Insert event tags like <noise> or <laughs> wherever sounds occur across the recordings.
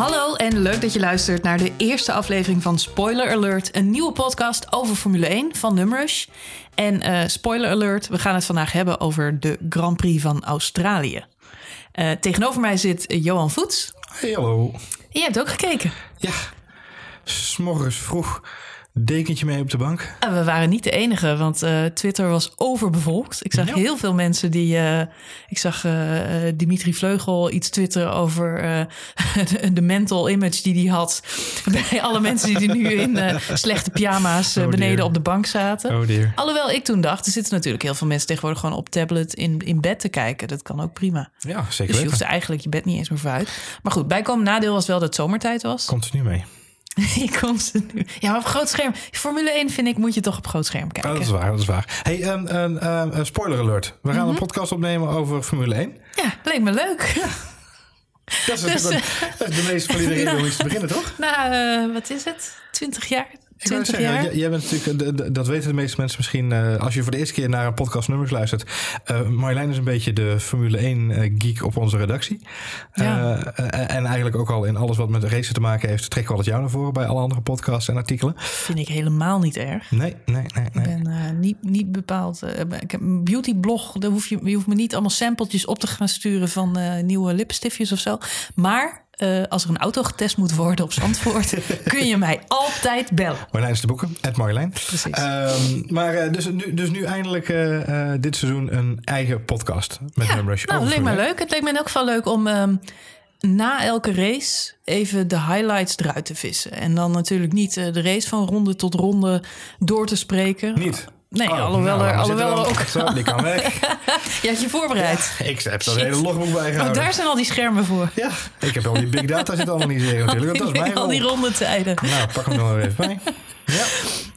Hallo en leuk dat je luistert naar de eerste aflevering van Spoiler Alert, een nieuwe podcast over Formule 1 van Numrush. En eh, spoiler alert, we gaan het vandaag hebben over de Grand Prix van Australië. Eh, tegenover mij zit Johan Voets. Hey, hallo. Je hebt ook gekeken. Ja, s'morgens vroeg dekentje mee op de bank. En we waren niet de enige, want eh, Twitter was overbevolkt. Ik zag Ja. heel veel mensen die. eh, ik zag eh, Dimitri Vleugel iets twitteren over <laughs> de, de mental image die hij had. <laughs> Bij alle mensen die nu in slechte pyjama's Oh, beneden op de bank zaten. Oh dear. Alhoewel ik toen dacht, er zitten natuurlijk heel veel mensen tegenwoordig gewoon op tablet in, in bed te kijken. Dat kan ook prima. Ja, zeker Dus je hoeft eigenlijk je bed niet eens meer voor uit. Maar goed, bijkomend nadeel was wel dat het zomertijd was. Komt er nu mee. <laughs> Je komt ze nu. Ja, maar op groot scherm. Formule 1 vind ik, moet je toch op groot scherm kijken. Oh, dat is waar, dat is waar. Hey, um, um, um, uh, spoiler alert. We Mhm. gaan een podcast opnemen over Formule 1. Ja, leek me leuk. Dat is, <laughs> Dus, dat is de meest valide <laughs> reden om iets te beginnen, toch? Na, eh, wat is het? 20 jaar? Ik wou 20 zeggen, jaar? jij bent natuurlijk, de- dat weten de meeste mensen misschien, eh, als je voor de eerste keer naar een podcast nummers luistert. eh Marjolein is een beetje de Formule 1 eh, geek op onze redactie. Ja. Eh, eh, en eigenlijk ook al in alles wat met racen te maken heeft, trekken we al het jou naar voren bij alle andere podcasts en artikelen. Vind ik helemaal niet erg. Nee, nee, nee, Ik nee. ben eh, niet, niet bepaald. eh, ik heb een beautyblog. Daar hoef je, je hoeft me niet allemaal sampletjes op te gaan sturen van eh, nieuwe lipstiftjes of zo. Maar eh, als er een auto getest moet worden op Zandvoort, <laughs> kun je mij altijd bellen. Marjolein is de boeken, Ed Marjolein. Precies. Ehm, maar eh, dus, nu, dus nu eindelijk eh, dit seizoen een eigen podcast met Ja, Numrush. nou, het leek me leuk. Het leek me in elk geval leuk om ehm, na elke race even de highlights eruit te vissen. En dan natuurlijk niet de race van ronde tot ronde door te spreken. 1. Niet? Nee, Oh, alhoewel nou, er, alhoewel er ook... Zo, die kan weg. <laughs> Je had je voorbereid. Ik heb dat Shit. hele logboek Oh, bijgehouden. daar zijn al die schermen voor. Ja, ik heb al die big data zitten analyseren natuurlijk. Dat is <laughs> mijn al die rondetijden. Nou, pak hem nog even bij. Ja.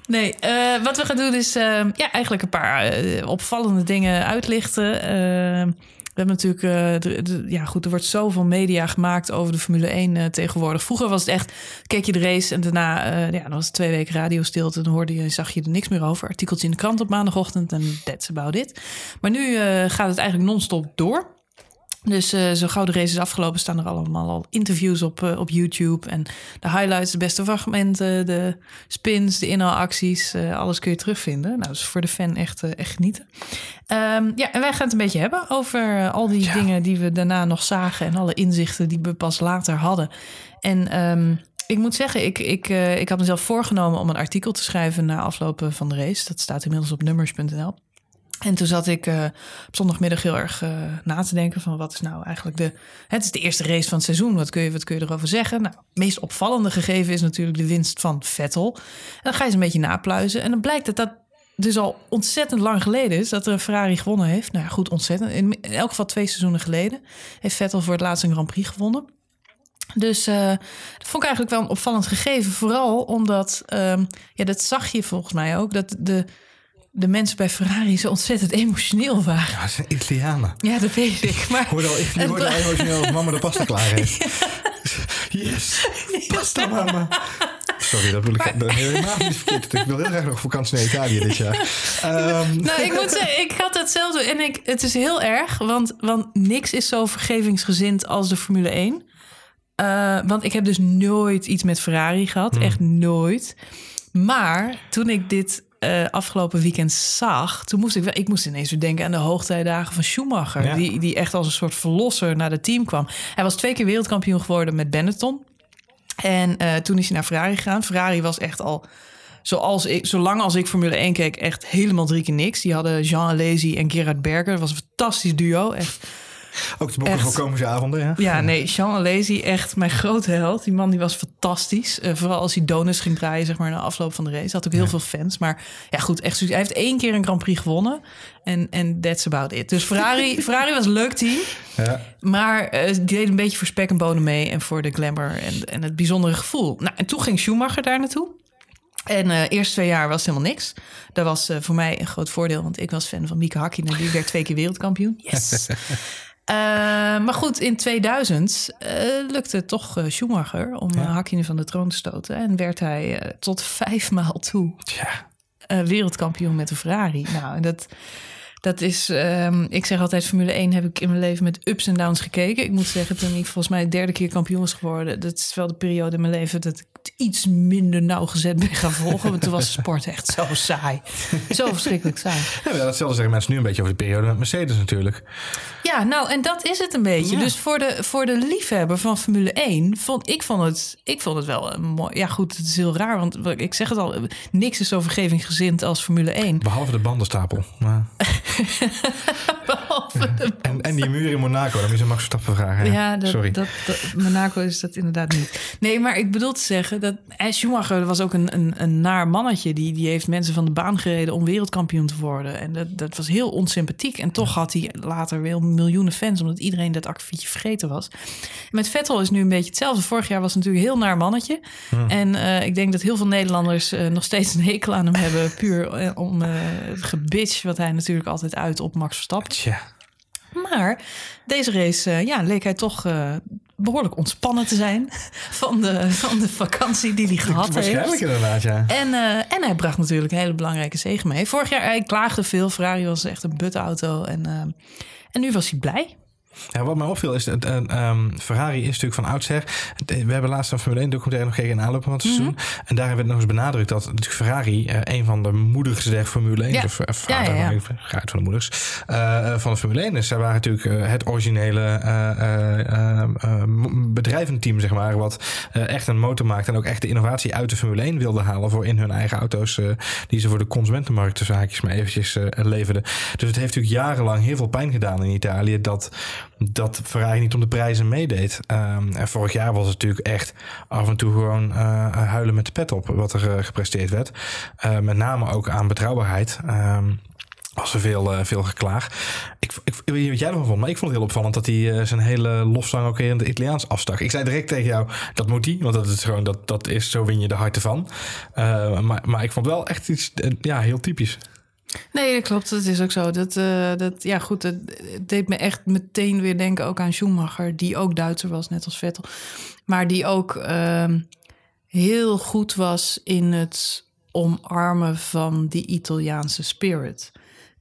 Nee, eh, wat we gaan doen is eh, ja, eigenlijk een paar eh, opvallende dingen uitlichten. We hebben natuurlijk, eh, ja goed, er wordt zoveel media gemaakt over de Formule 1 eh, tegenwoordig. Vroeger was het echt, keek je de race en daarna, eh, ja, dan was het twee weken radiostilte. Dan hoorde je, zag je er niks meer over. Artikeltje in de krant op maandagochtend en that's about it. Maar nu gaat het eigenlijk non-stop door. Dus eh, zo gauw de race is afgelopen, staan er allemaal al interviews op, eh, op YouTube. En de highlights, de beste fragmenten, de spins, de inhaalacties. eh, alles kun je terugvinden. Nou, dus voor de fan echt, echt genieten. Ehm, ja, en wij gaan het een beetje hebben over al die dingen die we daarna nog zagen. En alle inzichten die we pas later hadden. En ehm, ik moet zeggen, ik, ik, ik had mezelf voorgenomen om een artikel te schrijven na aflopen van de race. Dat staat inmiddels op nummers.nl. En toen zat ik eh, op zondagmiddag heel erg eh, na te denken van wat is nou eigenlijk de... Het is de eerste race van het seizoen, wat kun je, wat kun je erover zeggen? Nou, het meest opvallende gegeven is natuurlijk de winst van Vettel. En dan ga je eens een beetje napluizen en dan blijkt dat dat dus al ontzettend lang geleden is dat er een Ferrari gewonnen heeft. Nou ja, goed, ontzettend. In, elk geval twee seizoenen geleden heeft Vettel voor het laatst een Grand Prix gewonnen. Dus eh, dat vond ik eigenlijk wel een opvallend gegeven. Vooral omdat, ehm, ja, dat zag je volgens mij ook, dat de, de mensen bij Ferrari zo ontzettend emotioneel waren. Ja, dat zijn Italianen. Ja, dat weet ik. Maar Ik hoorde al, ik hoorde al emotioneel mama de pasta klaar heeft. <laughs> Yes, pasta mama. Sorry, dat wil ik helemaal niet verkeerd. Ik wil heel graag nog vakantie naar Italië dit jaar. Ehm, <laughs> Nou, ik moet zeggen, ik had hetzelfde. En ik, het is heel erg, want, want niks is zo vergevingsgezind als de Formule 1. Eh, want ik heb dus nooit iets met Ferrari gehad. Echt nooit. Maar toen ik dit eh, afgelopen weekend zag... toen moest ik, wel, ik moest ineens weer denken aan de hoogtijdagen van Schumacher. Ja. Die, die echt als een soort verlosser naar het team kwam. Hij was twee keer wereldkampioen geworden met Benetton. En eh, toen is hij naar Ferrari gegaan. Ferrari was echt al, zoals ik, zolang als ik Formule 1 keek, echt helemaal drie keer niks. Die hadden Jean Alesi en Gerard Berger. Dat was een fantastisch duo. Echt. Ook de boeken Echt. van komende avonden, ja. Ja, nee, Jean Alesi, echt mijn grote held. Die man die was fantastisch. Eh, vooral als hij donuts ging draaien, zeg maar, na afloop van de race. Had ook heel veel fans. Maar ja, goed, echt. Hij heeft één keer een Grand Prix gewonnen. En en that's about it. Dus Ferrari, <laughs> Ferrari was een leuk team. ja. Maar eh, die deed een beetje voor spek en bonen mee. En voor de glamour en, en het bijzondere gevoel. Nou, en toen ging Schumacher daar naartoe. En eh eerste twee jaar was helemaal niks. Dat was eh, voor mij een groot voordeel. Want ik was fan van Mieke Hakkinen. Die werd twee keer wereldkampioen. Yes! <laughs> Eh, maar goed, in 2000 eh, lukte het toch eh, Schumacher om ja. Hakkinen van de troon te stoten. En werd hij tot <laughs> vijf maal toe eh, wereldkampioen met de Ferrari. Nou, en dat, Dat is, ehm, ik zeg altijd, Formule 1 heb ik in mijn leven met ups en downs gekeken. Ik moet zeggen, toen ik volgens mij de derde keer kampioen was geworden, dat is wel de periode in mijn leven dat ik iets minder nauwgezet ben gaan volgen. Want toen was de sport echt zo saai. Zo verschrikkelijk saai. Ja, datzelfde zeggen mensen nu een beetje over de periode met Mercedes natuurlijk. Ja, nou, en dat is het een beetje. Ja. Dus voor de, voor de liefhebber van Formule 1, vond ik vond het, ik vond het wel een mooi. Ja, goed, het is heel raar, want ik zeg het al, niks is zo vergevinggezind als Formule 1. Behalve de bandenstapel. Maar... <laughs> Behalve <laughs> de En, en die muur in Monaco, daar moet je Max Verstappen vragen. Ja, dat, Sorry. Dat, dat, Monaco is dat inderdaad niet. Nee, maar ik bedoel te zeggen dat Schumacher was ook een, een, een naar mannetje. Die, die heeft mensen van de baan gereden om wereldkampioen te worden. En dat, dat was heel onsympathiek. En toch had hij later weer miljoenen fans, omdat iedereen dat akkefietje vergeten was. Met Vettel is nu een beetje hetzelfde. Vorig jaar was het natuurlijk een heel naar mannetje. En eh, ik denk dat heel veel Nederlanders eh, nog steeds een hekel aan hem hebben. Puur eh, om eh, het gebitch wat hij natuurlijk altijd uit op Max Verstappen. Tja. Maar deze race eh, ja, leek hij toch eh, behoorlijk ontspannen te zijn <laughs> van de, van de vakantie die hij gehad Waarschijnlijk heeft. inderdaad, ja. En, eh, en hij bracht natuurlijk een hele belangrijke zege mee. Vorig jaar hij klaagde veel. Ferrari was echt een butauto. En, en nu was hij blij. Ja, wat mij opviel is, dat eh, ehm, Ferrari is natuurlijk van oudsher. We hebben laatst een Formule 1 documentaire nog gekeken in aanloop van het Mhm. seizoen. En daar werd nog eens benadrukt dat Ferrari eh, een van de moeders der Formule 1 Ja. of, of Ja, ja, uit van de moeders eh, van de Formule 1 is. Zij waren natuurlijk eh, het originele eh, eh, eh, eh, m- bedrijventeam, zeg maar, wat eh, echt een motor maakt en ook echt de innovatie uit de Formule 1 wilde halen voor in hun eigen auto's eh, die ze voor de consumentenmarkt tussen haakjes maar eventjes eh, leverden. Dus het heeft natuurlijk jarenlang heel veel pijn gedaan in Italië dat dat Ferrari niet om de prijzen meedeed. Ehm, en vorig jaar was het natuurlijk echt af en toe gewoon eh, huilen met de pet op wat er eh, gepresteerd werd. Eh, met name ook aan betrouwbaarheid. Ehm, was er veel, veel geklaag. Ik, ik, weet niet wat jij ervan vond, maar ik vond het heel opvallend dat hij zijn hele lofzang ook weer in het Italiaans afstak. Ik zei direct tegen jou, dat moet hij, want dat is gewoon, dat, dat is, zo win je de harten van. Eh, maar, maar ik vond wel echt iets, ja, heel typisch. Nee, dat klopt. Dat is ook zo. Dat, eh, dat, ja, goed, het, deed me echt meteen weer denken ook aan Schumacher, die ook Duitser was, net als Vettel. Maar die ook ehm, heel goed was in het omarmen van die Italiaanse spirit.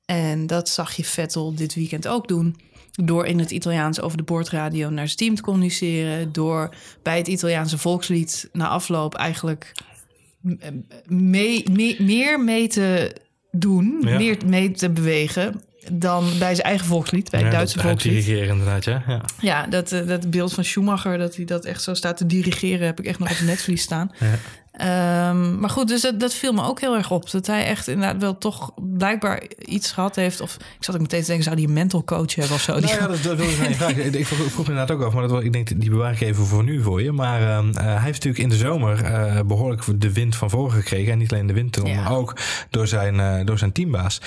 En dat zag je Vettel dit weekend ook doen. Door in het Italiaans over de boordradio naar zijn team te communiceren. Door bij het Italiaanse volkslied na afloop eigenlijk meer mee te doen. Ja. Meer mee te bewegen dan bij zijn eigen volkslied. Bij het Ja, Duitse dat volkslied. uitdirigeren inderdaad, ja. ja. Ja, dat, eh, dat beeld van Schumacher, dat hij dat echt zo staat te dirigeren, heb ik echt nog op het netvlies staan. Ehm, maar goed, dus dat, dat viel me ook heel erg op. Dat hij echt inderdaad wel toch blijkbaar iets gehad heeft. Of ik zat ook meteen te denken, zou hij een mental coach hebben of zo? Die Nou ja, dat, dat wilde ik vragen. <laughs> Ik vroeg, ik vroeg me inderdaad ook af, maar dat, wil- ik denk, die bewaar ik even voor nu voor je. Maar ehm, eh, hij heeft natuurlijk in de zomer eh, behoorlijk de wind van voren gekregen. En niet alleen de wind, Ja. maar ook door zijn, eh, door zijn teambaas.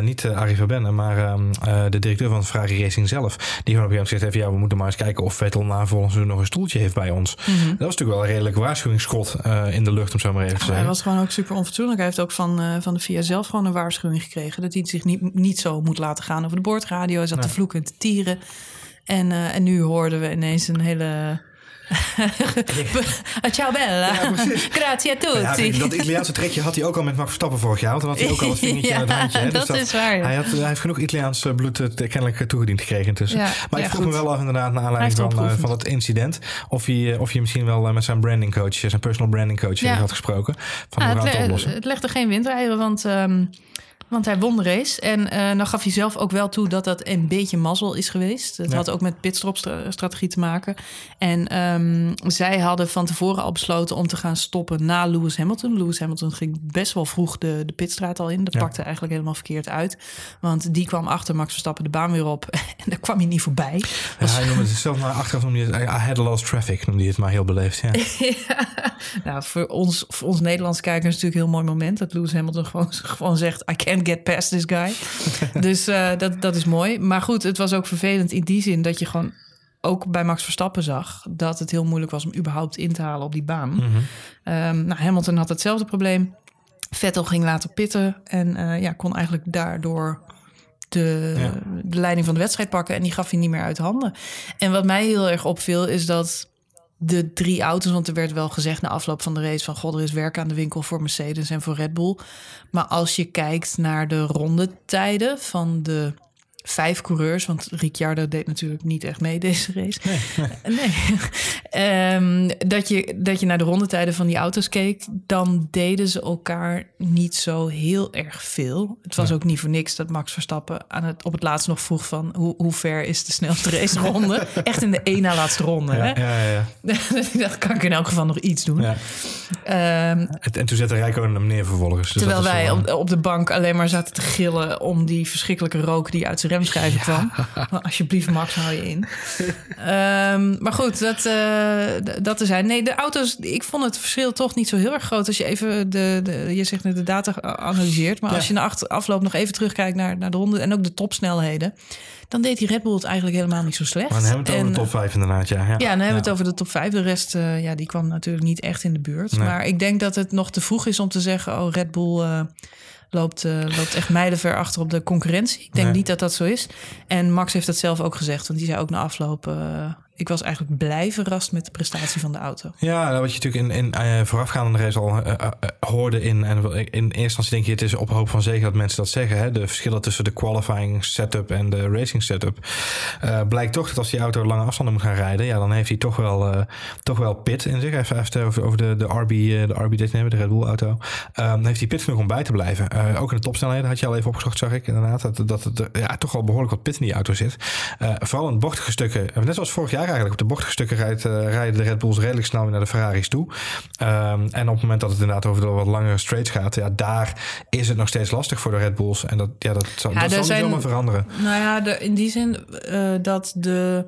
Niet uh, Arie Verbenne, maar ehm, eh, de directeur van Ferrari Racing zelf. Die gewoon op een gegeven moment gezegd heeft, ja, we moeten maar eens kijken of Vettel na volgend seizoen nog een stoeltje heeft bij ons. Mhm. Dat was natuurlijk wel een redelijk waarschuwingsschot in de lucht, om zo maar even te hij zeggen. was gewoon ook super onfatsoenlijk. Hij heeft ook van, eh, van de VIA zelf gewoon een waarschuwing gekregen. Dat hij zich niet, niet zo moet laten gaan over de boordradio. Hij zat te vloeken en te tieren. En, eh, en nu hoorden we ineens een hele... <laughs> Ciao bella. Ja. <laughs> Grazie a tutti. Ja, dat Italiaanse trekje had hij ook al met Max Verstappen vorig jaar. Want dan had hij ook al het <laughs> vingertje Ja, in het handje. hè. Dus dat is waar. Hij, had, hij heeft genoeg Italiaans eh, bloed eh, kennelijk toegediend gekregen intussen. Maar ik vroeg me wel af inderdaad naar aanleiding van, eh, van het incident. Of hij, eh, of je misschien wel eh, met zijn branding coach, zijn personal branding coach had gesproken. Van hoe het, le- het legde geen windeieren, want, ehm, want hij won de race. En eh dan gaf hij zelf ook wel toe dat dat een beetje mazzel is geweest. Het Ja. had ook met pitstop-strategie te maken. En ehm, zij hadden van tevoren al besloten om te gaan stoppen na Lewis Hamilton. Lewis Hamilton ging best wel vroeg de, de pitstraat al in. Dat Ja. pakte eigenlijk helemaal verkeerd uit. Want die kwam achter Max Verstappen de baan weer op. <laughs> En daar kwam hij niet voorbij. Ja, hij noemde het zelf maar achteraf noemde hij het, I had a lost traffic, noemde hij het maar heel beleefd. <laughs> Ja. Nou, voor ons, voor ons Nederlandse kijkers natuurlijk een heel mooi moment dat Lewis Hamilton gewoon, <laughs> gewoon zegt: I can't get past this guy. <laughs> dus eh, dat, dat is mooi. Maar goed, het was ook vervelend in die zin dat je gewoon ook bij Max Verstappen zag dat het heel moeilijk was om überhaupt in te halen op die baan. Mhm. Ehm, nou, Hamilton had hetzelfde probleem. Vettel ging later pitten en eh, ja, kon eigenlijk daardoor de, Ja. de leiding van de wedstrijd pakken. En die gaf hij niet meer uit handen. En wat mij heel erg opviel is dat de drie auto's. Want er werd wel gezegd na afloop van de race van... god, er is werk aan de winkel voor Mercedes en voor Red Bull. Maar als je kijkt naar de rondetijden van de vijf coureurs... want Ricciardo deed natuurlijk niet echt mee deze race. Nee. <laughs> nee. Ehm, dat, je, dat je naar de rondetijden van die auto's keek... dan deden ze elkaar niet zo heel erg veel. Het was ook niet voor niks dat Max Verstappen aan het, op het laatst nog vroeg... van hoe, hoe ver is de snelste race ronde? <laughs> echt in de één na laatste ronde. Ja, hè? ja, ja. <laughs> Dus ik dacht, kan ik in elk geval nog iets doen. Ehm, En en toen zette Rijkonen hem neer vervolgens. Dus terwijl dat wij op de bank alleen maar zaten te gillen... om die verschrikkelijke rook die uit zijn remschijven kwam. Maar alsjeblieft, Max, hou je in. Ehm, maar goed, dat, d- dat te zijn. Nee, de auto's, ik vond het verschil toch niet zo heel erg groot... als je even de, de je zegt de data analyseert. Maar Ja. als je na achter, afloop nog even terugkijkt naar, naar de ronde... en ook de topsnelheden... dan deed die Red Bull het eigenlijk helemaal niet zo slecht. Maar dan hebben we het over En, de top 5 inderdaad, ja. Ja, Ja, dan hebben we het over de top 5. De rest, eh, ja, die kwam natuurlijk niet echt in de buurt. Nee. Maar ik denk dat het nog te vroeg is om te zeggen... oh, Red Bull eh, loopt, eh, loopt echt mijlenver achter op de concurrentie. Ik denk Nee. niet dat dat zo is. En Max heeft dat zelf ook gezegd. Want die zei ook na afloop... eh, ik was eigenlijk blij verrast met de prestatie van de auto. Ja, nou, wat je natuurlijk in, in uh, voorafgaande race al uh, uh, hoorde in... en in eerste instantie denk je, het is op hoop van zeker dat mensen dat zeggen. Hè? De verschillen tussen de qualifying setup en de racing setup. Blijkt toch dat als die auto lange afstanden moet gaan rijden... ja, dan heeft hij toch wel, toch wel pit in zich. Even, over, over de, de RB, de RB dit nemen, de Red Bull auto. Um, heeft hij pit genoeg om bij te blijven. Ook in de topsnelheden had je al even opgezocht, zag ik inderdaad. Dat, dat, dat ja, toch wel behoorlijk wat pit in die auto zit. Vooral in bochtige stukken, net zoals vorig jaar eigenlijk... op de bochtige stukken rijdt, uh, rijden de Red Bulls redelijk snel weer naar de Ferraris toe. Um, en op het moment dat het inderdaad over de wat langere straights gaat... ja, daar is het nog steeds lastig voor de Red Bulls. En dat, ja, dat, zal, ja, dat zal zijn, niet zomaar veranderen. Nou ja, de, in die zin uh, dat de...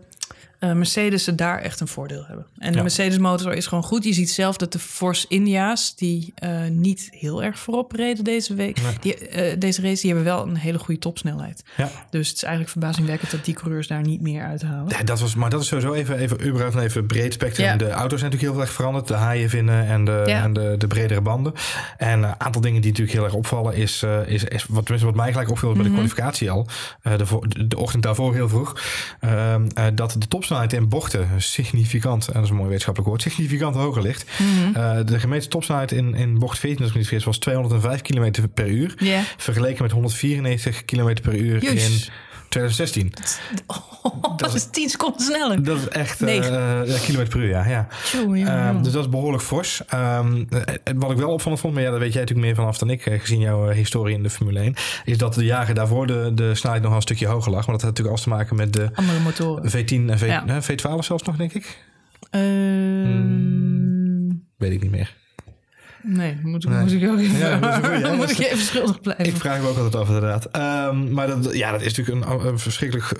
Uh, Mercedes daar echt een voordeel hebben. En de. Mercedes motor is gewoon goed. Je ziet zelf dat de Force India's, die uh, niet heel erg voorop reden deze week, nee. die, uh, deze race, die hebben wel een hele goede topsnelheid. Ja. Dus het is eigenlijk verbazingwekkend dat die coureurs daar niet meer uithalen. Ja, dat was, maar dat is sowieso even, even überhaupt even breed spectrum. Ja. De auto's zijn natuurlijk heel erg veranderd. De haaienvinnen en de, en de, de bredere banden. En een aantal dingen die natuurlijk heel erg opvallen is, is, is wat, tenminste wat mij gelijk opviel mm -hmm. bij de kwalificatie al. De, de, ochtend daarvoor heel vroeg. Uh, dat de topsnelheid in bochten significant, en dat is een mooi wetenschappelijk woord, significant hoger ligt. Mm Mhm. -hmm. de gemeten topsnelheid in, in bocht 14, als ik me niet vergis, was 205 km per uur. Yeah. Vergeleken met 194 km per uur Juist. in 2016. Oh, <laughs> dat is 10 seconden sneller. Dat is echt uh, kilometer per uur, ja. ja. Tjoe, ja. Uh, dus dat is behoorlijk fors. Um, wat ik wel opvallend vond, maar ja, daar weet jij natuurlijk meer vanaf dan ik, eh, gezien jouw historie in de Formule 1, is dat de jaren daarvoor de, de snelheid nog een stukje hoger lag. Maar dat had natuurlijk alles te maken met de andere motoren. V10 en v, ja. V12 zelfs nog, denk ik. Hmm. Weet ik niet meer. Nee, moet, nee. moet ik ook even, ja, moet, goed, <laughs> ja. moet ik even schuldig blijven. Ik vraag me ook altijd af, inderdaad. Um, maar dat, ja, dat is natuurlijk een, een verschrikkelijk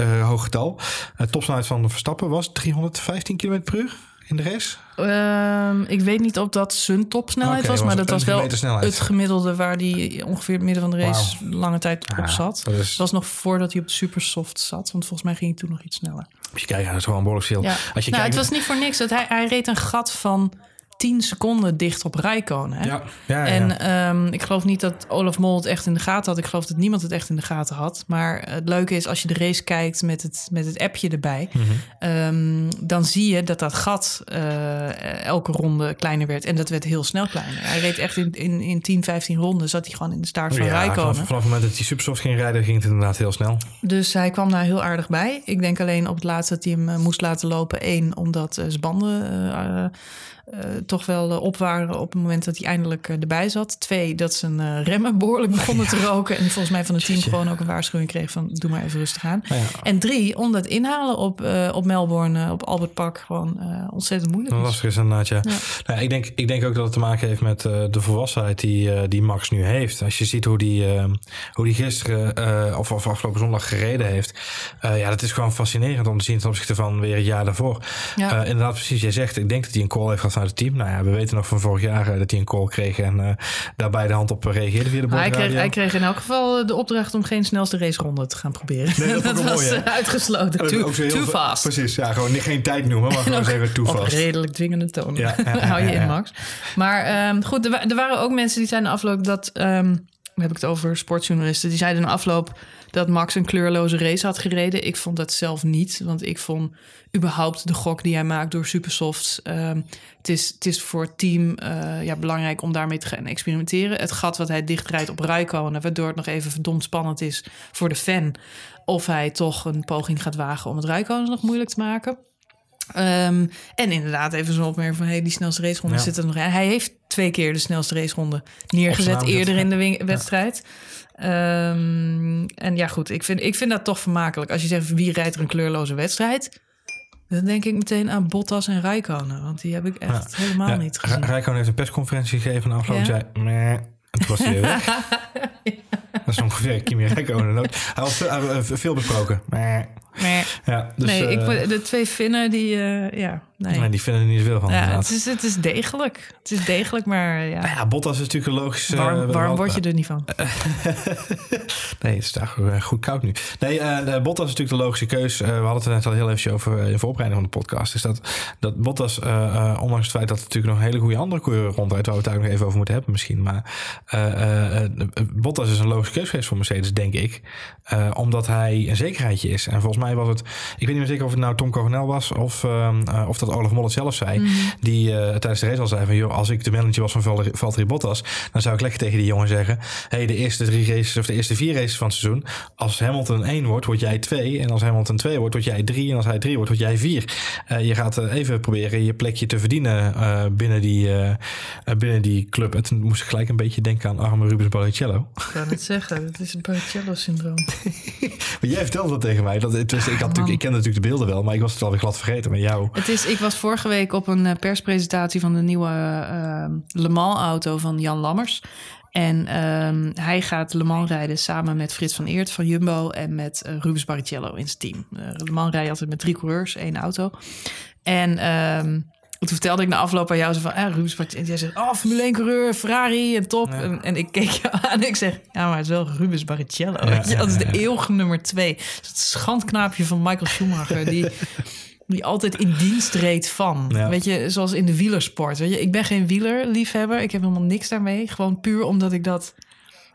uh, uh, hoog getal. Uh, topsnelheid van Verstappen was 315 km per uur in de race. Um, ik weet niet of dat zijn topsnelheid okay, was, maar dat was wel het gemiddelde waar die ongeveer het midden van de race wow. lange tijd op zat. Is... Dat was nog voordat hij op de supersoft zat, want volgens mij ging hij toen nog iets sneller. Als je kijkt, dat is gewoon behoorlijk verschil. Ja. Als je nou, kijkt... het was niet voor niks. Dat hij, hij reed een gat van 10 seconden dicht op Rijkonen. Ja, ja, ja, En um, ik geloof niet dat Olaf Mol het echt in de gaten had. Ik geloof dat niemand het echt in de gaten had. Maar het leuke is, als je de race kijkt met het, met het appje erbij... Mhm. Um, dan zie je dat dat gat uh, elke ronde kleiner werd. En dat werd heel snel kleiner. Hij reed echt in, in, in 10, 15 ronden. Zat hij gewoon in de staart van Rijkonen. Vanaf, vanaf het moment dat hij Supersoft ging rijden, ging het inderdaad heel snel. Dus hij kwam daar heel aardig bij. Ik denk alleen op het laatste dat hij hem uh, moest laten lopen. Eén, omdat uh, zijn banden... Uh, toch wel op waren op het moment dat hij eindelijk erbij zat. Twee, dat zijn remmen behoorlijk begonnen te <laughs> roken. En volgens mij van het team gewoon ook een waarschuwing kreeg van doe maar even rustig aan. Ja. En drie, omdat inhalen op, uh, op Melbourne, op Albert Park gewoon uh, ontzettend moeilijk is. Lastig is inderdaad, ja. ja. Nou, ik, denk, ik denk ook dat het te maken heeft met uh, de volwassenheid die, die Max nu heeft. Als je ziet hoe die, hoe die gisteren of, of afgelopen zondag gereden heeft. ja, dat is gewoon fascinerend om te zien ten opzichte van weer het jaar daarvoor. Ja. inderdaad, precies, jij zegt, ik denk dat hij een call heeft gehad vanuit het team. Nou ja, we weten nog van vorig jaar dat hij een call kreeg en uh, daar bij de hand op reageerde via de hij kreeg, hij kreeg in elk geval de opdracht om geen snelste raceronde te gaan proberen. Nee, dat, <laughs> dat was mooi, uitgesloten. Too, too veel, fast. Precies, ja, gewoon niet, geen tijd noemen, maar <laughs> gewoon zeggen too fast. Op redelijk dwingende toon. <laughs> Ja, ja, Hou je ja, in, Max. Maar um, goed, er, er, waren ook mensen die zijn afgelopen dat... Um, heb ik het over sportjournalisten. Die zeiden in de afloop dat Max een kleurloze race had gereden. Ik vond dat zelf niet, want ik vond überhaupt de gok die hij maakt door supersofts. ehm, het, is, het is voor het team eh, ja, belangrijk om daarmee te gaan experimenteren. Het gat wat hij dichtrijdt op Rijkonen, waardoor het nog even verdomd spannend is voor de fan. Of hij toch een poging gaat wagen om het Rijkonen nog moeilijk te maken. Ehm, en inderdaad, even zo'n opmerking van... Hey, die snelste raceronde Ja. zit er nog in. Hij heeft twee keer de snelste raceronde neergezet eerder in de wedstrijd. Ehm, en ja, goed, ik vind, ik vind dat toch vermakelijk. Als je zegt, wie rijdt er een kleurloze wedstrijd... dan denk ik meteen aan Bottas en Rijkonen. Want die heb ik echt helemaal Ja, niet gezien. Rijkonen heeft een persconferentie gegeven en afloop Ja. zei... Meh, toen was weer <laughs> weg. Dat is ongeveer Kimi Räikkönen. Hij had veel, veel besproken. Meh. Maar, Ja, dus, nee, ik, vond- de twee Finnen, die... eh, ja, nee. nee, die vinden er niet zoveel van ja, inderdaad. het, is, het is degelijk. Het is degelijk, maar ja... Nou ja, Bottas is natuurlijk een logische... warm eh, warm word je er niet van. <laughs> nee, het is daar goed, koud nu. Nee, eh, eh, Bottas is natuurlijk de logische keus. Eh, we hadden het er net al heel even over in de voorbereiding van de podcast. Is dat, dat Bottas, eh, eh, ondanks het feit dat er natuurlijk nog een hele goede andere coureur rondrijdt, waar we het daar nog even over moeten hebben misschien. Maar eh, eh, eh, Bottas is een logische keus geweest voor Mercedes, denk ik. Eh, omdat hij een zekerheidje is. En volgens mij was het, ik weet niet meer zeker of het nou Tom Coronel was of, ehm, eh, of dat Olaf Mol het zelf zei. Die eh, tijdens de race al zei van, joh, als ik de manager was van Val- Valtteri Bottas, dan zou ik lekker tegen die jongen zeggen, hey, de eerste drie races of de eerste vier races van het seizoen, als Hamilton 1 wordt, word jij 2. En als Hamilton 2 wordt, word jij 3. En als hij 3 wordt, word jij 4. je gaat eh, even proberen je plekje te verdienen eh, binnen, die, eh, eh, binnen die club. En toen moest ik gelijk een beetje denken aan arme Rubens Barrichello. Ik kan het zeggen, het is een Barrichello-syndroom. <laughs> Maar jij vertelde dat tegen mij. Dat, het was, ik, had natuurlijk, ik kende natuurlijk de beelden wel, maar ik was het alweer glad vergeten. Maar jou... Het is, ik was vorige week op een eh, perspresentatie van de nieuwe eh, Le Mans-auto van Jan Lammers. En ehm, hij gaat Le Mans rijden samen met Frits van Eert van Jumbo en met eh, Rubens Barrichello in zijn team. Eh, Le Mans rijdt altijd met drie coureurs, één auto. En ehm, toen vertelde ik na afloop aan jou zo van... Ah, Rubens Barrichello. En jij zegt, oh, Formule 1 coureur, Ferrari en top. Ja. En, en ik keek je <laughs> aan en ik zeg... Ja, maar het is wel Rubens Barrichello. Ja? Dat is de eeuwige nummer twee. Dat is het schandknaapje van Michael Schumacher... die die altijd in dienst reed van. Weet je, zoals in de wielersport. Weet je, ik ben geen wielerliefhebber. Ik heb helemaal niks daarmee. Gewoon puur omdat ik dat,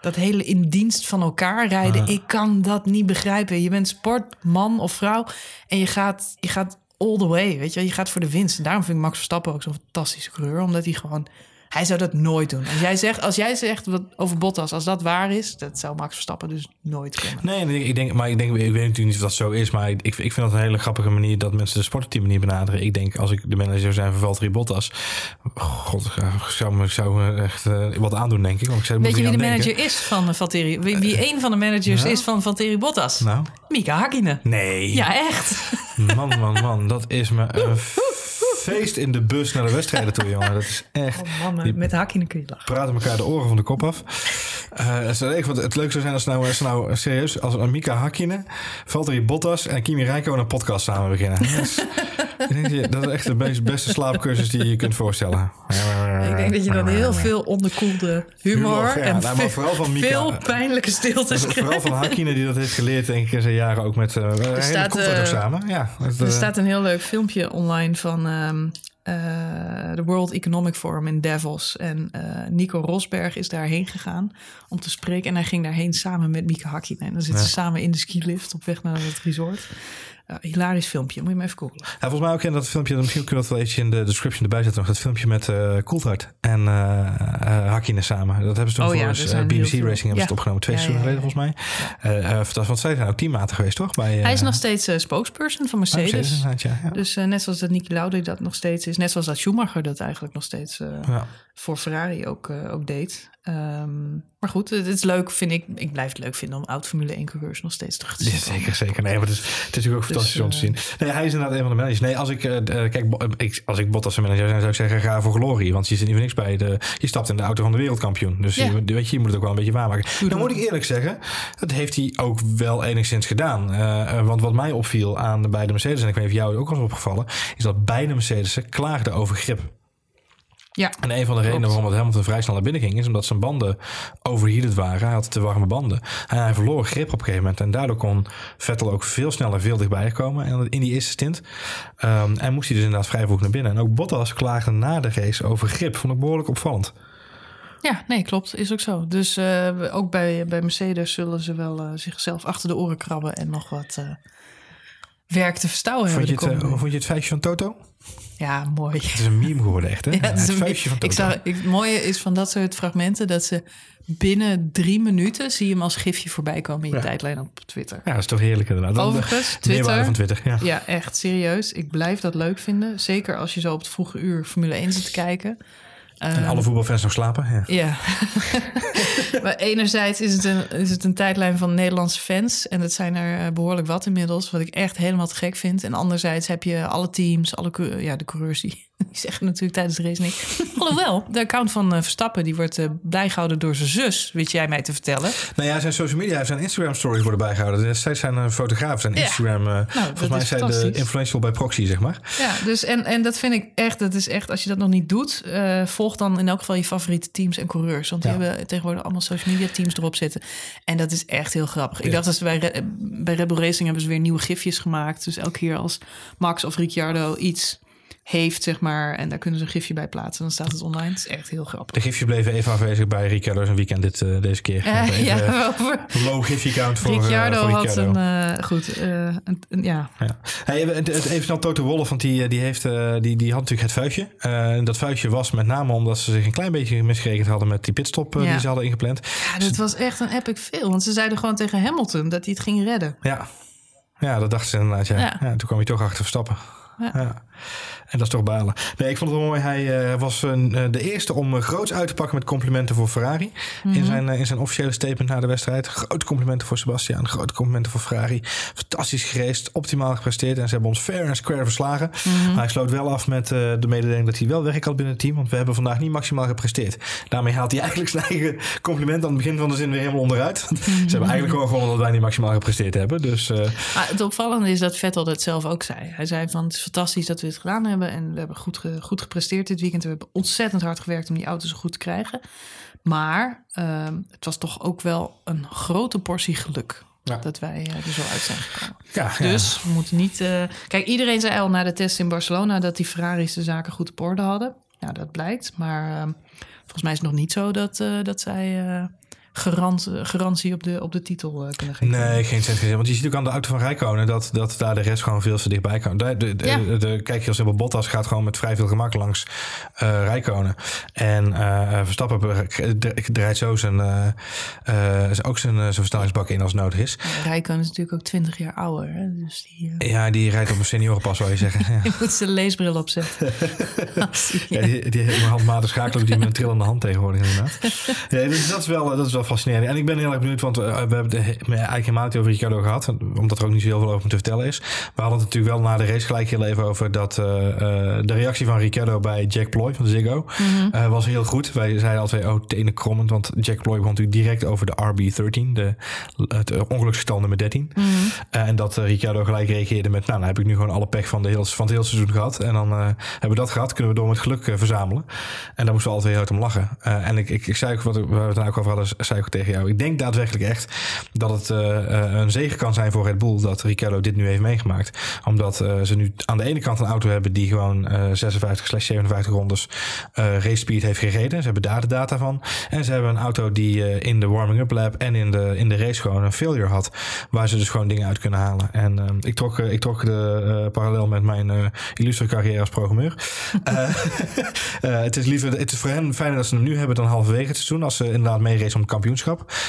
dat hele in dienst van elkaar rijden... Ah. ik kan dat niet begrijpen. Je bent sportman of vrouw en je gaat, je gaat all the way. Weet je, je gaat voor de winst. En daarom vind ik Max Verstappen ook zo'n fantastische coureur. Omdat hij gewoon... Hij zou dat nooit doen. Als jij zegt, als jij zegt wat over Bottas, als dat waar is, dat zou Max Verstappen dus nooit kunnen. Nee, ik denk, maar ik, denk, ik weet natuurlijk niet of dat zo is. Maar ik, ik vind dat een hele grappige manier dat mensen de sport op die manier benaderen. Ik denk, als ik de manager zou zijn van Valtteri Bottas... God, ik zou me, zou me echt eh, wat aandoen, denk ik. Want ik zou, moet Weet je wie de denken. manager is van uh, Valtteri? Wie, wie een van de managers is van Valtteri Bottas? Nou? Mika Hakkinen. Nee. Ja, echt. Man, man, man. Dat is me een feest in de bus naar de wedstrijden toe, jongen. Dat is echt... Oh, Die- met Hakkinen kun je lachen. praten elkaar de oren van de kop af. Eh, het, zou- ik vond het leuk zou zijn als nou, als nou serieus, als Mika Hakkinen, Valtteri Bottas en Kimi Räikkönen een podcast samen beginnen. Dat, is echt de best- beste slaapcursus die je je kunt voorstellen. Ik denk dat je dan heel veel onderkoelde humor, Humor, ja. en Nou, maar vooral van Mika. veel pijnlijke stiltes Vooral van Hakkinen die dat heeft geleerd, denk ik, in zijn jaren ook met uh, er staat, komt ook eh, samen. Ja, het, Er eh, staat een heel leuk filmpje online van ehm, de World Economic Forum in Davos. En Nico Rosberg is daarheen gegaan om te spreken. En hij ging daarheen samen met Mika Hakkinen. En dan zitten Ja. ze samen in de skilift op weg naar het resort. Eh, hilarisch filmpje, moet je maar even googlen. Ja, volgens mij ook in dat filmpje, misschien kunnen we dat wel eens in de description erbij zetten nog, dat filmpje met Coulthard en eh, Hakkinen samen. Dat hebben ze toen Oh voor ja, zijn BBC Racing hebben ze Ja. het opgenomen, twee seizoenen geleden volgens mij. Fantastisch, want zij zijn ook teammaten geweest, toch? Bij, Hij is nog steeds spokesperson van bij Mercedes. Dus net zoals dat Niki Lauda dat nog steeds is. Net zoals dat Schumacher dat eigenlijk nog steeds Ja. Voor Ferrari ook, eh, ook deed. Ehm, maar goed, het is leuk, vind ik. Ik blijf het leuk vinden om oud Formule 1 coureurs nog steeds terug te Ja, zien. zeker, zeker. Nee, maar het is, het is natuurlijk ook fantastisch om te zien. eh, Nee, hij is inderdaad een van de managers. Nee, als ik, eh, kijk, ik, als ik Bottas een manager zijn, zou ik zeggen, ga voor glorie. Want je zit niet voor niks bij. De, je stapt in de auto van de wereldkampioen. Dus Ja. je, weet je, je moet het ook wel een beetje waarmaken. Doe Dan moet ik eerlijk zeggen, dat heeft hij ook wel enigszins gedaan. Want wat mij opviel aan de beide Mercedes, en ik weet niet of jou het ook al is opgevallen, is dat beide Mercedes'en klaagden over grip. Ja, En een van de redenen waarom het Hamilton vrij snel naar binnen ging, is omdat zijn banden overheated waren. Hij had te warme banden. En hij verloor grip op een gegeven moment. En daardoor kon Vettel ook veel sneller veel dichtbij komen en in die eerste stint. Ehm, en moest hij dus inderdaad vrij vroeg naar binnen. En ook Bottas klaagde na de race over grip. Vond ik behoorlijk opvallend. Ja, nee, klopt. Is ook zo. Dus uh, ook bij, bij Mercedes zullen ze wel uh, zichzelf achter de oren krabben en nog wat uh, werk te verstouwen vond hebben. Je het, vond je het feestje van Toto? Ja, mooi. Het is een meme geworden, echt. Hè? Ja, het, is een feestje van Toto. Ik zag, ik, het mooie is van dat soort fragmenten dat ze binnen drie minuten zie je hem als gifje voorbij komen in je Ja. tijdlijn op Twitter. Ja, dat is toch heerlijk inderdaad. Dan de Overigens, <laughs> Twitter. van Twitter, ja. Ja, echt serieus. Ik blijf dat leuk vinden. Zeker als je zo op het vroege uur Formule 1 zit te kijken. En Ehm, alle voetbalfans nog slapen. Ja. Ja. <laughs> maar enerzijds is het, een, is het een tijdlijn van Nederlandse fans. En dat zijn er eh, behoorlijk wat inmiddels. Wat ik echt helemaal te gek vind. En anderzijds heb je alle teams, alle ja, de coureurs die, <laughs> die zeggen natuurlijk tijdens de race niks. <laughs> Alhoewel, de account van eh, Verstappen die wordt eh, bijgehouden door zijn zus. Weet jij mij te vertellen? Nou ja, zijn social media, zijn Instagram stories worden bijgehouden. Dus zij zijn een fotograaf, zijn. Instagram. eh, dat volgens mij zijn de influential bij proxy, zeg maar. Ja, dus en, en dat vind ik echt, dat is echt, als je dat nog niet doet, volg dan in elk geval je favoriete teams en coureurs. Want die Ja. hebben tegenwoordig allemaal social media teams erop zitten. En dat is echt heel grappig. Ik dacht dat ze bij, Re- bij Red Bull Racing hebben ze weer nieuwe gifjes gemaakt. Dus elke keer als Max of Ricciardo iets heeft, zeg maar, en daar kunnen ze een gifje bij plaatsen, dan staat het online. Het is echt heel grappig. De gifjes bleven even afwezig bij Ricciardo zijn weekend dit, eh, deze keer. <laughs> Eh, Even, ja, eh, over. een low gifje count voor, eh, Ricciardo voor had Ricciardo. een, eh, goed, eh, een, een- ja, Ja. Hey, even snel Toto Wolff, want die, die, heeft, eh, die, die had natuurlijk het vuistje. Eh, en dat vuistje was met name omdat ze zich een klein beetje misgerekend hadden met die pitstop eh, Ja. die ze hadden ingepland. ja, dat was echt een epic veel. Want ze zeiden gewoon tegen Hamilton dat hij het ging redden. Ja, ja dat dachten ze inderdaad. Ja. Ja. Ja. toen kwam hij toch achter Verstappen. Ja. Ja. En dat is toch balen. Nee, ik vond het wel mooi. Hij eh, was een, eh, de eerste om eh, groots uit te pakken met complimenten voor Ferrari. Mhm. in, zijn, eh, in zijn officiële statement na de wedstrijd. Grote complimenten voor Sebastian. Grote complimenten voor Ferrari. Fantastisch gereest. Optimaal gepresteerd. En ze hebben ons fair en square verslagen. Mhm. Maar hij sloot wel af met de mededeling dat hij wel werk had binnen het team. Want we hebben vandaag niet maximaal gepresteerd. Daarmee haalt hij eigenlijk zijn eigen compliment aan het begin van de zin weer helemaal onderuit. Ze hebben eigenlijk gewoon gewonnen dat wij niet maximaal gepresteerd hebben. Dus Maar het opvallende is dat Vettel dat zelf ook zei. Hij zei van het is fantastisch dat we gedaan hebben. En we hebben goed, ge- goed gepresteerd dit weekend. We hebben ontzettend hard gewerkt om die auto zo goed te krijgen. Maar ehm, het was toch ook wel een grote portie geluk. Ja. Dat wij eh, er zo uit zijn gekomen. ja, ja. Dus we moeten niet... eh, Kijk, iedereen zei al na de test in Barcelona... dat die Ferraris de zaken goed op orde hadden. Nou, dat blijkt. Maar ehm, volgens mij is het nog niet zo dat, eh, dat zij... garant, garantie op de, op de titel eh, kunnen geven. Nee, geen cent. Want je ziet ook aan de auto van Rijkonen dat, dat daar de rest gewoon veel te dichtbij kan. De, de, de, Ja. de, de- kijk, heel simpel, Bottas gaat gewoon met vrij veel gemak langs eh Rijkonen. En eh, Verstappen draait zo zijn, eh, ook zijn, zijn versnellingsbak in als nodig is. Rijkoon is natuurlijk ook 20 jaar ouder. Hè? Dus die, Ja, die rijdt op een seniorenpas, zou je zeggen. <laughs> Ja. die moet zijn leesbril opzetten. <laughs> Ja, die, die handmatig schakelen die met een trillende hand tegenwoordig inderdaad. <laughs> Ja, dus dat is wel, dat is wel fascinerend. En ik ben heel erg benieuwd, want eh, we hebben het he- eigenlijk helemaal niet over Ricardo gehad. Omdat er ook niet zo heel veel over te vertellen is. We hadden het natuurlijk wel na de race gelijk heel even over dat eh, eh, de reactie van Ricardo bij Jack Ploy van Ziggo eh, was heel goed. Wij zeiden altijd, oh, tenen krommend. Want Jack Ploy begon natuurlijk direct over de RB13, de, het ongeluksgetal nummer 13. Eh, en dat Ricardo gelijk reageerde met, nou, dan heb ik nu gewoon alle pech van, de heel, van het hele seizoen gehad. En dan hebben we dat gehad, kunnen we door met geluk verzamelen. En daar moesten we altijd heel hard om lachen. En ik, ik, ik zei ook, wat, we het nou ook over hadden, zei ik tegen jou. Ik denk daadwerkelijk echt dat het eh, eh, een zegen kan zijn voor Red Bull dat Ricardo dit nu heeft meegemaakt. Omdat eh, ze nu aan de ene kant een auto hebben die gewoon eh 56 slash 57 rondes race speed heeft gereden. Ze hebben daar de data van. En ze hebben een auto die in de warming-up lab en in de, in de race gewoon een failure had. Waar ze dus gewoon dingen uit kunnen halen. En ik, trok, ik trok de parallel met mijn illustre carrière als programmeur. <laughs> <laughs> Het is liever, het is voor hen fijner dat ze hem nu hebben dan halverwege het seizoen. Als ze inderdaad meeracen om het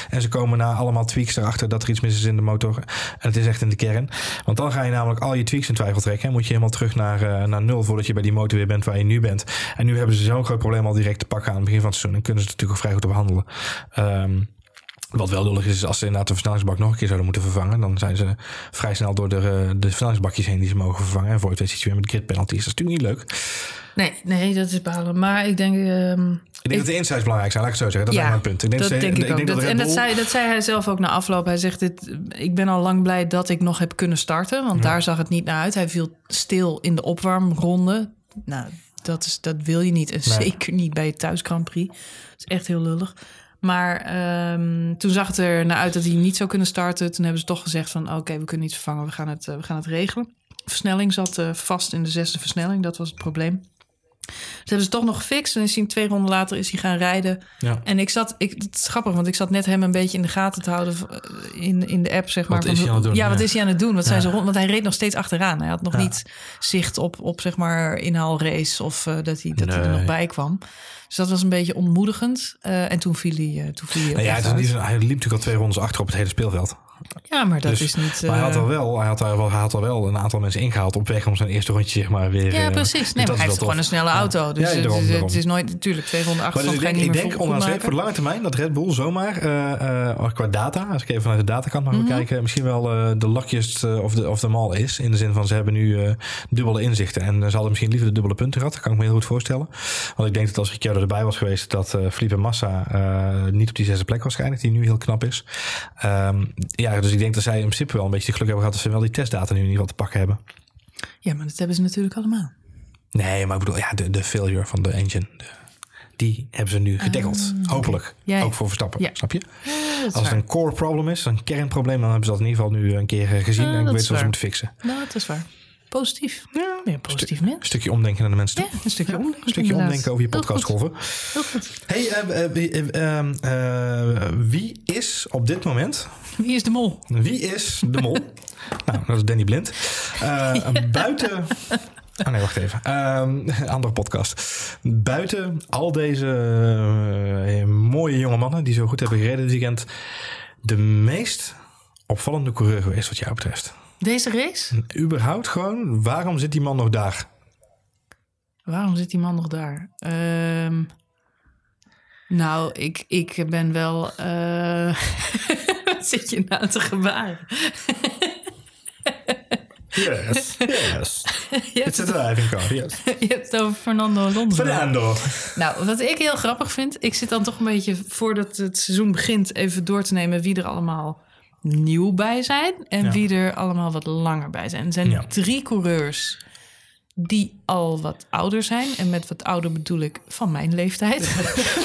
En ze komen na allemaal tweaks erachter dat er iets mis is in de motor. En het is echt in de kern. Want dan ga je namelijk al je tweaks in twijfel trekken. En moet je helemaal terug naar, eh, naar nul voordat je bij die motor weer bent waar je nu bent. En nu hebben ze zo'n groot probleem al direct te pakken aan het begin van het seizoen. En kunnen ze het natuurlijk ook vrij goed op handelen. Ehm, wat wel lullig is, is als ze inderdaad de versnellingsbak nog een keer zouden moeten vervangen. Dan zijn ze vrij snel door de, eh, de versnellingsbakjes heen die ze mogen vervangen. En voor het weet zit je weer met grid penalties. Dat is natuurlijk niet leuk. Nee, nee, dat is balen. Maar ik denk... ehm, Ik denk dat de insights belangrijk zijn, laat ik het zo zeggen. Dat is mijn punt. Ik denk dat denk ik ook. denk Dat- Red en dat zei, dat zei hij zelf ook na afloop. Hij zegt, dit, ik ben al lang blij dat ik nog heb kunnen starten. Want daar zag het niet naar uit. Hij viel stil in de opwarmronde. Nou, dat, is, dat wil je niet. En Nee. zeker niet bij het thuis Grand Prix. Dat is echt heel lullig. Maar ehm, toen zag het er naar uit dat hij niet zou kunnen starten. Toen hebben ze toch gezegd van... oké, we kunnen iets vervangen. We gaan het, eh, we gaan het regelen. Versnelling zat eh, vast in de zesde versnelling. Dat was het probleem. Dat hebben ze toch nog gefixt. En is hij twee ronden later is hij gaan rijden. Ja. En ik zat, ik, het is grappig, want ik zat net hem een beetje in de gaten te houden eh, in, in de app, zeg maar. Wat is hij aan het doen? Ja, wat is hij aan het doen? Wat zijn ze rond? Want hij reed nog steeds achteraan. Hij had nog Ja. niet zicht op, op zeg maar, inhaalrace of eh, dat, hij, dat hij er nog bij kwam. Dus dat was een beetje ontmoedigend. Eh, en toen viel hij, eh, toen viel hij Nou ja, het is niet, uit. zo- hij liep natuurlijk al twee rondes achter op het hele speelveld. Ja, maar dat Dus- is niet... maar hij had, eh, al wel, hij, had al wel, hij had al wel een aantal mensen ingehaald op weg om zijn eerste rondje zeg maar weer... Ja, eh, precies. dus Nee, maar hij heeft gewoon een snelle auto. Dus Ja, het, is, daarom. het is nooit... Natuurlijk, twee ronden Maar dus achterstand ik denk, ik denk maken. voor de lange termijn dat Red Bull zomaar, eh, eh, qua data, als ik even vanuit de datakant mag Mhm. kijken, misschien wel de luckiest of de, of de mall is. In de zin van ze hebben nu dubbele inzichten. En ze hadden misschien liever de dubbele punten gehad. Dat kan ik me heel goed voorstellen. Want ik denk dat als Ricciardo erbij was geweest, dat Felipe Massa niet op die zesde plek was geëindigd, die nu heel knap is. Ehm, ja, dus ik denk dat zij in principe wel een beetje geluk hebben gehad dat ze wel die testdata nu in ieder geval te pakken hebben. Ja, maar dat hebben ze natuurlijk allemaal. Nee, maar ik bedoel, ja, de, de failure van de engine. de- die hebben ze nu gedekkeld. Hopelijk. Ja, ja. Ook voor Verstappen. Ja. Snap je? Als het een core problem is, een kernprobleem, dan hebben ze dat in ieder geval nu een keer gezien. Ja, en ik weet wat ze moeten fixen. Nou, dat is waar. Positief. Ja, een positief Een mens. stukje omdenken naar de mensen toe. Ja, een stukje omdenken. Een stukje omdenken over je podcastgolven. Heel goed. Hey, wie, wie is op dit moment, Wie is de mol? wie is de mol? <laughs> nou, dat is Danny Blind. Eh, buiten... Oh nee, wacht even. Ehm, andere podcast. Buiten al deze eh, mooie jonge mannen die zo goed hebben gereden dit weekend, de meest opvallende coureur geweest wat jou betreft. Deze race? Überhaupt gewoon, waarom zit die man nog daar? Waarom zit die man nog daar? Ehm, nou, ik, ik ben wel... eh, <laughs> Wat zit je nou te gebaren? <laughs> Yes, yes. It's hebt, a driving car, yes. <laughs> je hebt het over Fernando Alonso. Fernando. Nou, wat ik heel grappig vind... Ik zit dan toch een beetje, voordat het seizoen begint... even door te nemen wie er allemaal nieuw bij zijn... en Ja. wie er allemaal wat langer bij zijn. Er zijn Ja. drie coureurs die al wat ouder zijn. En met wat ouder bedoel ik van mijn leeftijd.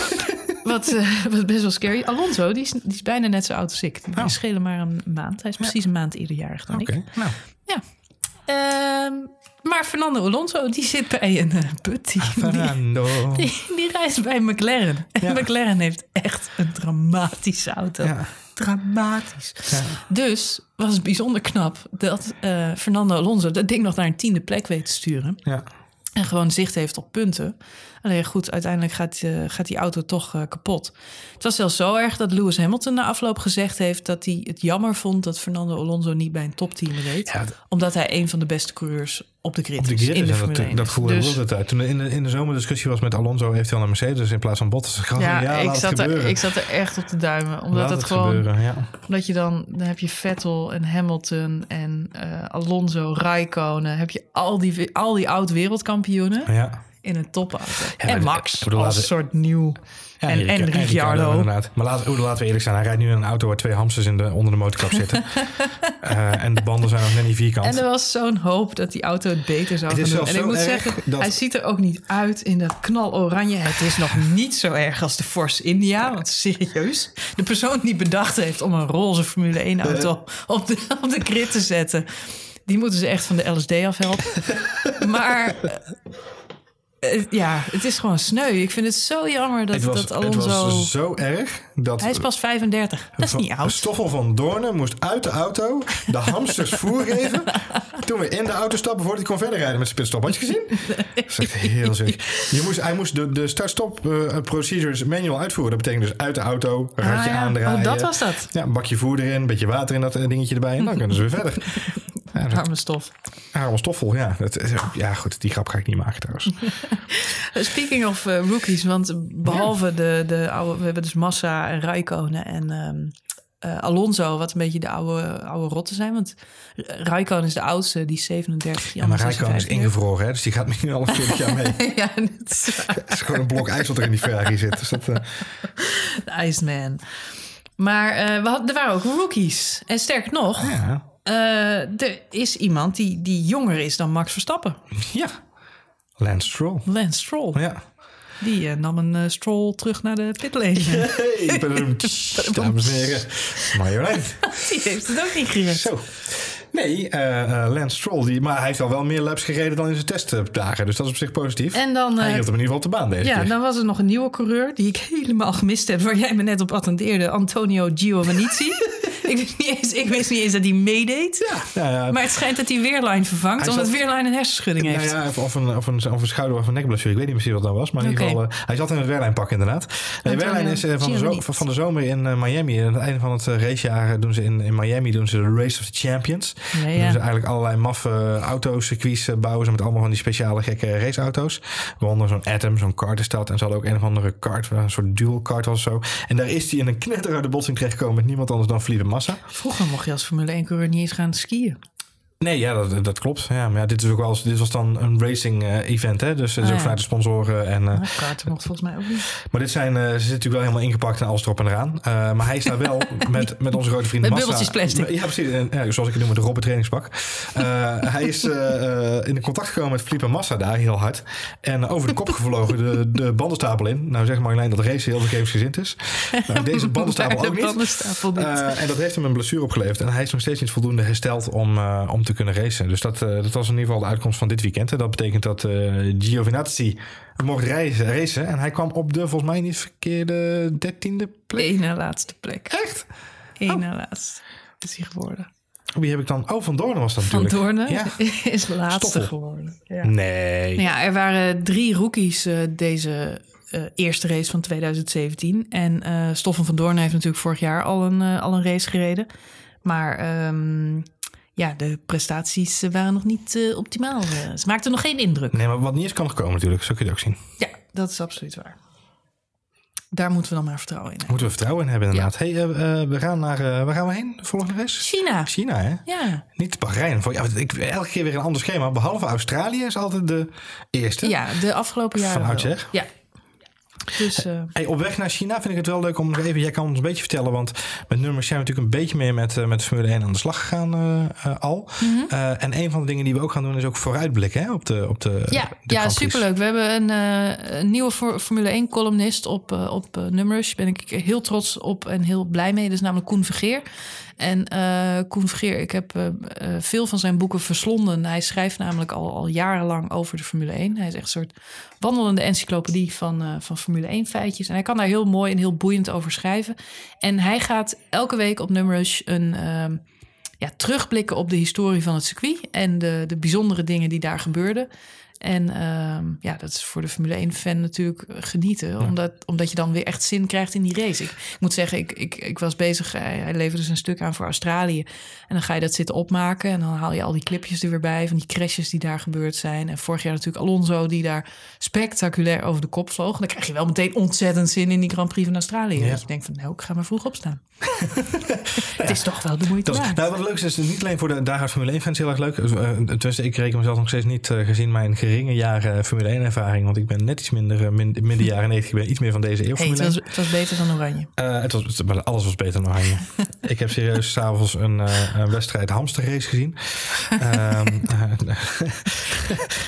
<laughs> wat, eh, wat best wel scary. Alonso, die is, die is bijna net zo oud als ik. Die Oh. schelen maar een maand. Hij is precies een maand eerder jarig dan Oké, ik. nou. Ja. Ehm, maar Fernando Alonso, die zit bij een uh, put. Die, die, Fernando. die, die reist bij McLaren. En. McLaren heeft echt een dramatische auto. Ja. Dramatisch. Ja. Dus was het bijzonder knap dat eh, Fernando Alonso dat ding nog naar een tiende plek weet te sturen. Ja. En gewoon zicht heeft op punten. Alleen goed, uiteindelijk gaat, eh, gaat die auto toch eh, kapot. Het was zelfs zo erg dat Lewis Hamilton na afloop gezegd heeft... dat hij het jammer vond dat Fernando Alonso niet bij een topteam reed. Ja, omdat hij een van de beste coureurs op de grid, Op de is in de dat, 1. dat voelde dus, dus, uit. Toen in de, in de zomerdiscussie was met Alonso heeft hij al naar Mercedes in plaats van Bottas. Ja, ja, ik, zat er, ik zat er echt op te duimen. Omdat laat het, het gewoon... gebeuren, ja. Omdat je dan, dan heb je Vettel en Hamilton en eh, Alonso, Raikkonen. Heb je al die, al die oud-wereldkampioenen ja. In een topauto. maar en Max ik bedoel, als laten- soort nieuw. Ja, en, en Ricciardo. inderdaad. Maar laten, laten we eerlijk zijn. Hij rijdt nu in een auto waar twee hamsters in de, onder de motorkap zitten. <laughs> Eh, en de banden zijn nog net niet vierkant. En er was zo'n hoop dat die auto het beter zou Het gaan doen. En ik moet zeggen, dat- hij ziet er ook niet uit in dat knaloranje. Het is nog niet zo erg als de Force India. Want serieus, de persoon die bedacht heeft om een roze Formule 1 auto op de, op de grid te zetten... die moeten ze echt van de LSD afhelpen. <laughs> maar... eh, ja, het is gewoon sneu. Ik vind het zo jammer dat, het, was, dat het was zo erg dat... Hij is pas 35. Dat is niet oud. Stoffel van Doornen moest uit de auto de hamsters voer geven. <laughs> Toen we in de auto stappen voordat hij kon verder rijden met zijn pitstop. Had je gezien? Dat is echt heel ziek. Je moest, hij moest de, de start-stop eh, procedures manual uitvoeren. Dat betekent dus uit de auto, ratje Ah, ja. aandraaien. Oh, dat was dat. Ja, een bakje voer erin, een beetje water in dat eh, dingetje erbij. En dan kunnen ze weer verder. <laughs> Ja, dat, Arme stof. Arme Stoffel, ja. Dat, ja, goed, die grap ga ik niet maken trouwens. <laughs> Speaking of eh, rookies, want behalve de, de oude, we hebben dus Massa en Raikkonen en ehm, eh, Alonso, wat een beetje de oude, oude rotten zijn. Want Raikkonen is de oudste, die is 37. die Ja, maar Rijkoon is 56. ingevroren, hè, dus die gaat misschien al 40 jaar mee. <laughs> ja, dat is waar. <laughs> Het is gewoon een blok ijs wat er in die Ferrari zit. Dus dat, eh, de Iceman. Maar we had, er waren ook rookies. En sterker nog, ja. Eh, er is iemand die, die jonger is dan Max Verstappen. ja. Lance Stroll. Lance Stroll. Ja. Die eh, nam een eh, Stroll terug naar de pitlane. Hey, <laughs> dames en heren. Marjolein. <laughs> die heeft het ook niet gered. Zo. Nee, Lance Stroll. Die, maar hij heeft al wel meer laps gereden dan in zijn testdagen. Dus dat is op zich positief. En dan, hij hield hem in ieder geval op de baan deze Ja, keer. dan was er nog een nieuwe coureur die ik <laughs> helemaal gemist heb, waar jij me net op attendeerde, Antonio Giovannizzi. Ik, wist niet eens, ik wist niet eens dat hij meedeed. Ja, ja, Maar het schijnt dat hij Weerline vervangt, Hij omdat zat- Weerline een hersenschudding Nou heeft. ja, of, of, een, of, een, of een schouder of een nekblessure. Ik weet niet precies wat dat was. Maar in ieder geval, eh, hij zat in het Wehrlijn-pak inderdaad. Nee, Antonio Wehrlijn is eh, van, de zo, van de zomer in eh, Miami. Aan het einde van het eh, racejaar doen ze in, in Miami doen ze de Race of the Champions. Ja, doen ze eigenlijk allerlei maffe auto's, circuits eh, bouwen ze met allemaal van die speciale gekke raceauto's. Waaronder zo'n Atom, zo'n kart is dat. En ze hadden ook een of andere kart, een soort dual kart of zo. En daar is hij in een knetterharde botsing terechtgekomen met niemand anders dan Felipe Massa. Vroeger mocht je als Formule 1-coureur niet eens gaan skiën. Nee, ja, dat, dat klopt. Ja, maar ja, dit, is ook wel, eens- dit was dan een racing eh, event, hè? dus het is Ah, ook ja. vanuit de sponsoren. En, eh, Maar kaarten mocht volgens mij ook niet. maar dit zijn, eh, ze zitten natuurlijk wel helemaal ingepakt en alles erop en eraan. Eh, maar hij staat wel <laughs> met, met onze grote vriend Met Massa. bubbeltjes plastic. Ja, precies. En, ja, zoals ik het noem, met de Robben trainingspak. Eh, <laughs> hij is eh, eh, in contact gekomen met Felipe Massa daar, heel hard. En over de kop <laughs> gevlogen de, de bandenstapel in. Nou zeg maar alleen dat race heel vergeefsgezind is. Nou, deze bandenstapel Maar de ook niet. bandenstapel niet. Eh, en dat heeft hem een blessure opgeleverd. En hij is nog steeds niet voldoende hersteld om, eh, om te kunnen racen. Dus dat, eh, dat was in ieder geval de uitkomst van dit weekend. En dat betekent dat eh Giovinazzi mocht reizen, racen. En hij kwam op de volgens mij niet verkeerde dertiende plek. Eén na laatste plek. Echt? Eén Oh. na laatste is hij geworden. Wie heb ik dan? Oh, Van Doorn was dat Van natuurlijk. Doornen Ja. <laughs> is laatste Stoffel. geworden. Ja. Nee. Nou ja, er waren drie rookies eh, deze eerste race van 2017. En Stoffen van Doorn heeft natuurlijk vorig jaar al een, al een race gereden. Maar ehm, ja, de prestaties waren nog niet eh, optimaal. eh. ze maakten nog geen indruk. Nee, maar wat niet is kan nog komen natuurlijk. Zo kun je het ook zien. Ja, dat is absoluut waar. Daar moeten we dan maar vertrouwen in hebben. Moeten we vertrouwen in hebben inderdaad. Hey, eh, we gaan naar, eh, waar gaan we heen? Volgende race? China. China, hè? Ja. Niet Bahrein. Ja, ik, elke keer weer een ander schema. Behalve Australië is altijd de eerste. ja, de afgelopen jaren Van wel. oudsher? Ja. Dus eh, Hey, op weg naar China vind ik het wel leuk om nog even... Jij kan ons een beetje vertellen, want met nummers zijn we natuurlijk een beetje meer met, eh, met Formule 1 aan de slag gegaan eh, al. Mhm. En een van de dingen die we ook gaan doen is ook vooruitblikken hè, op de op de Ja, de ja superleuk. We hebben een, een nieuwe For- Formule 1-columnist op, eh op eh, Numbers. Daar ben ik heel trots op en heel blij mee. Dat is namelijk Koen Vergeer. En eh Koen Vergeer, ik heb eh, eh, veel van zijn boeken verslonden. Hij schrijft namelijk al, al jarenlang over de Formule 1. Hij is echt een soort wandelende encyclopedie van, van Formule 1-feitjes. En hij kan daar heel mooi en heel boeiend over schrijven. En hij gaat elke week op Numbers een... ehm, ja, terugblikken op de historie van het circuit en de, de bijzondere dingen die daar gebeurden. En ehm, ja, dat is voor de Formule 1-fan natuurlijk genieten, omdat, omdat je dan weer echt zin krijgt in die race. Ik, ik moet zeggen, ik, ik, ik was bezig, hij, hij leverde dus een stuk aan voor Australië. En dan ga je dat zitten opmaken en dan haal je al die clipjes er weer bij van die crashes die daar gebeurd zijn. En vorig jaar natuurlijk Alonso die daar spectaculair over de kop vloog. Dan krijg je wel meteen ontzettend zin in die Grand Prix van Australië. Ja. Dat je denkt van, nou, ik ga maar vroeg opstaan. <laughs> Het is toch wel de moeite waard. nou, wat leuk is, is niet alleen voor de dagelijks Formule 1 fans heel erg leuk. Uh, tenminste, ik reken mezelf nog steeds niet eh, gezien mijn geringe jaren Formule 1 ervaring. Want ik ben net iets minder, eh, min, midden jaren <laughs> 90. Ik ben iets meer van deze eeuw Hey, het, Formule 1. was, het was beter dan Oranje. Eh, het was, het- alles was beter dan Oranje. <laughs> ik heb serieus s'avonds een, eh, een wedstrijd hamsterrace gezien. Ehm, <laughs> eh,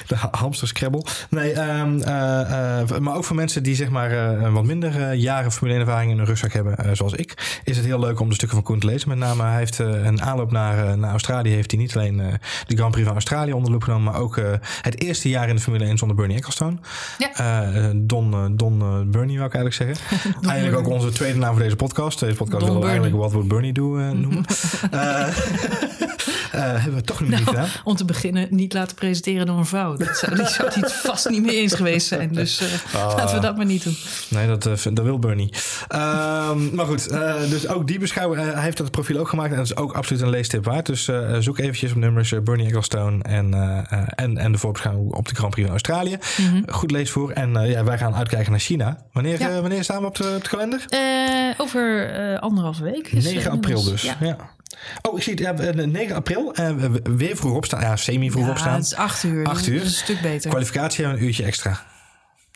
de ha- hamsterscrabble. Nee, ehm, eh, eh, maar ook voor mensen die zeg maar eh, wat minder eh, jaren Formule 1 ervaring in hun rugzak hebben, eh, zoals ik, is het heel leuk om de stukken van Koen te lezen. Met name, hij heeft eh, een aanloop naar, eh, naar Australië, heeft hij niet alleen eh, de Grand Prix van Australië onder de loep genomen, maar ook eh, het eerste jaar in de Formule 1 zonder Bernie Ecclestone. Ja. Eh, Don, eh, Don eh, Bernie, wou ik eigenlijk zeggen. <laughs> eigenlijk ook onze tweede naam voor deze podcast. Deze podcast Don willen we eigenlijk What Would Bernie Do eh, noemen. <laughs> <laughs> Eh, hebben we toch nog niet Nou, gedaan. om te beginnen niet laten presenteren door een vrouw. Dat zou, die zou het vast niet mee eens geweest zijn. Dus eh, Ah. laten we dat maar niet doen. Nee, dat, eh, dat wil Bernie. Ehm, maar goed, dus ook die beschouwer, hij heeft dat profiel ook gemaakt. En dat is ook absoluut een leestip waard. Dus zoek eventjes op nummers Bernie Ecclestone en, en, en de voorbeschouwing op de Grand Prix van Australië. Goed leesvoer. En ja, wij gaan uitkijken naar China. Wanneer, Ja. wanneer staan we op de, op de kalender? Over anderhalve week. is, 9 eh, april dus. Ja. Ja. Oh, ik zie het. Ja, eh, 9 april. eh, weer vroeg opstaan. Ja, semi vroeg Ja, opstaan. het is acht uur. Acht uur. Dat is een stuk beter. Kwalificatie hebben we een uurtje extra.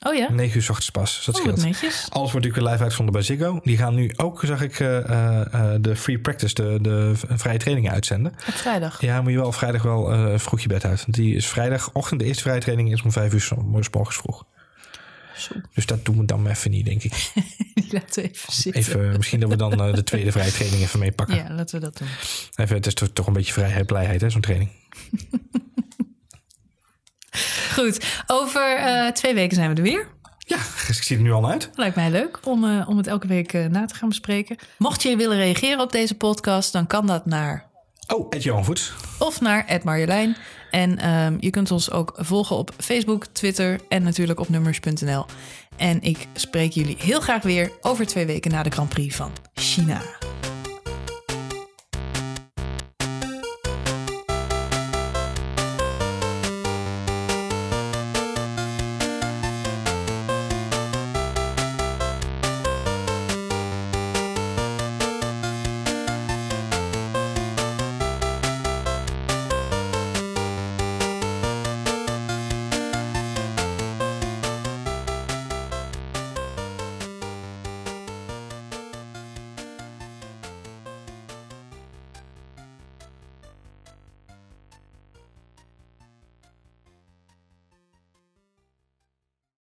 oh ja? 9 uur 's ochtends pas. Dus dat Oh, scheelt. netjes. Alles wordt natuurlijk live uitgezonden bij Ziggo. Die gaan nu ook, zag ik, eh, eh, de free practice, de, de vrije trainingen uitzenden. Op vrijdag. Ja, moet je wel vrijdag wel vroeg je bed uit. Want die is vrijdagochtend, de eerste vrije training is om vijf uur s- s morgens vroeg. Zo, <laughs> Dus dat doen we dan even niet, denk ik. laten we even zitten. Even, misschien dat we dan eh, de tweede vrije training even meepakken. Ja, laten we dat doen. Even, het is toch, toch een beetje vrijheid, blijheid, hè, zo'n training. <laughs> Goed, over eh, twee weken zijn we er weer. Ja, ik zie het nu al uit. Lijkt mij leuk om, eh, om het elke week na te gaan bespreken. Mocht je willen reageren op deze podcast, dan kan dat naar Oh, Ed Johan Voets. of naar Marjolein. En ehm, je kunt ons ook volgen op Facebook, Twitter en natuurlijk op nummers.nl. En ik spreek jullie heel graag weer over twee weken na de Grand Prix van China.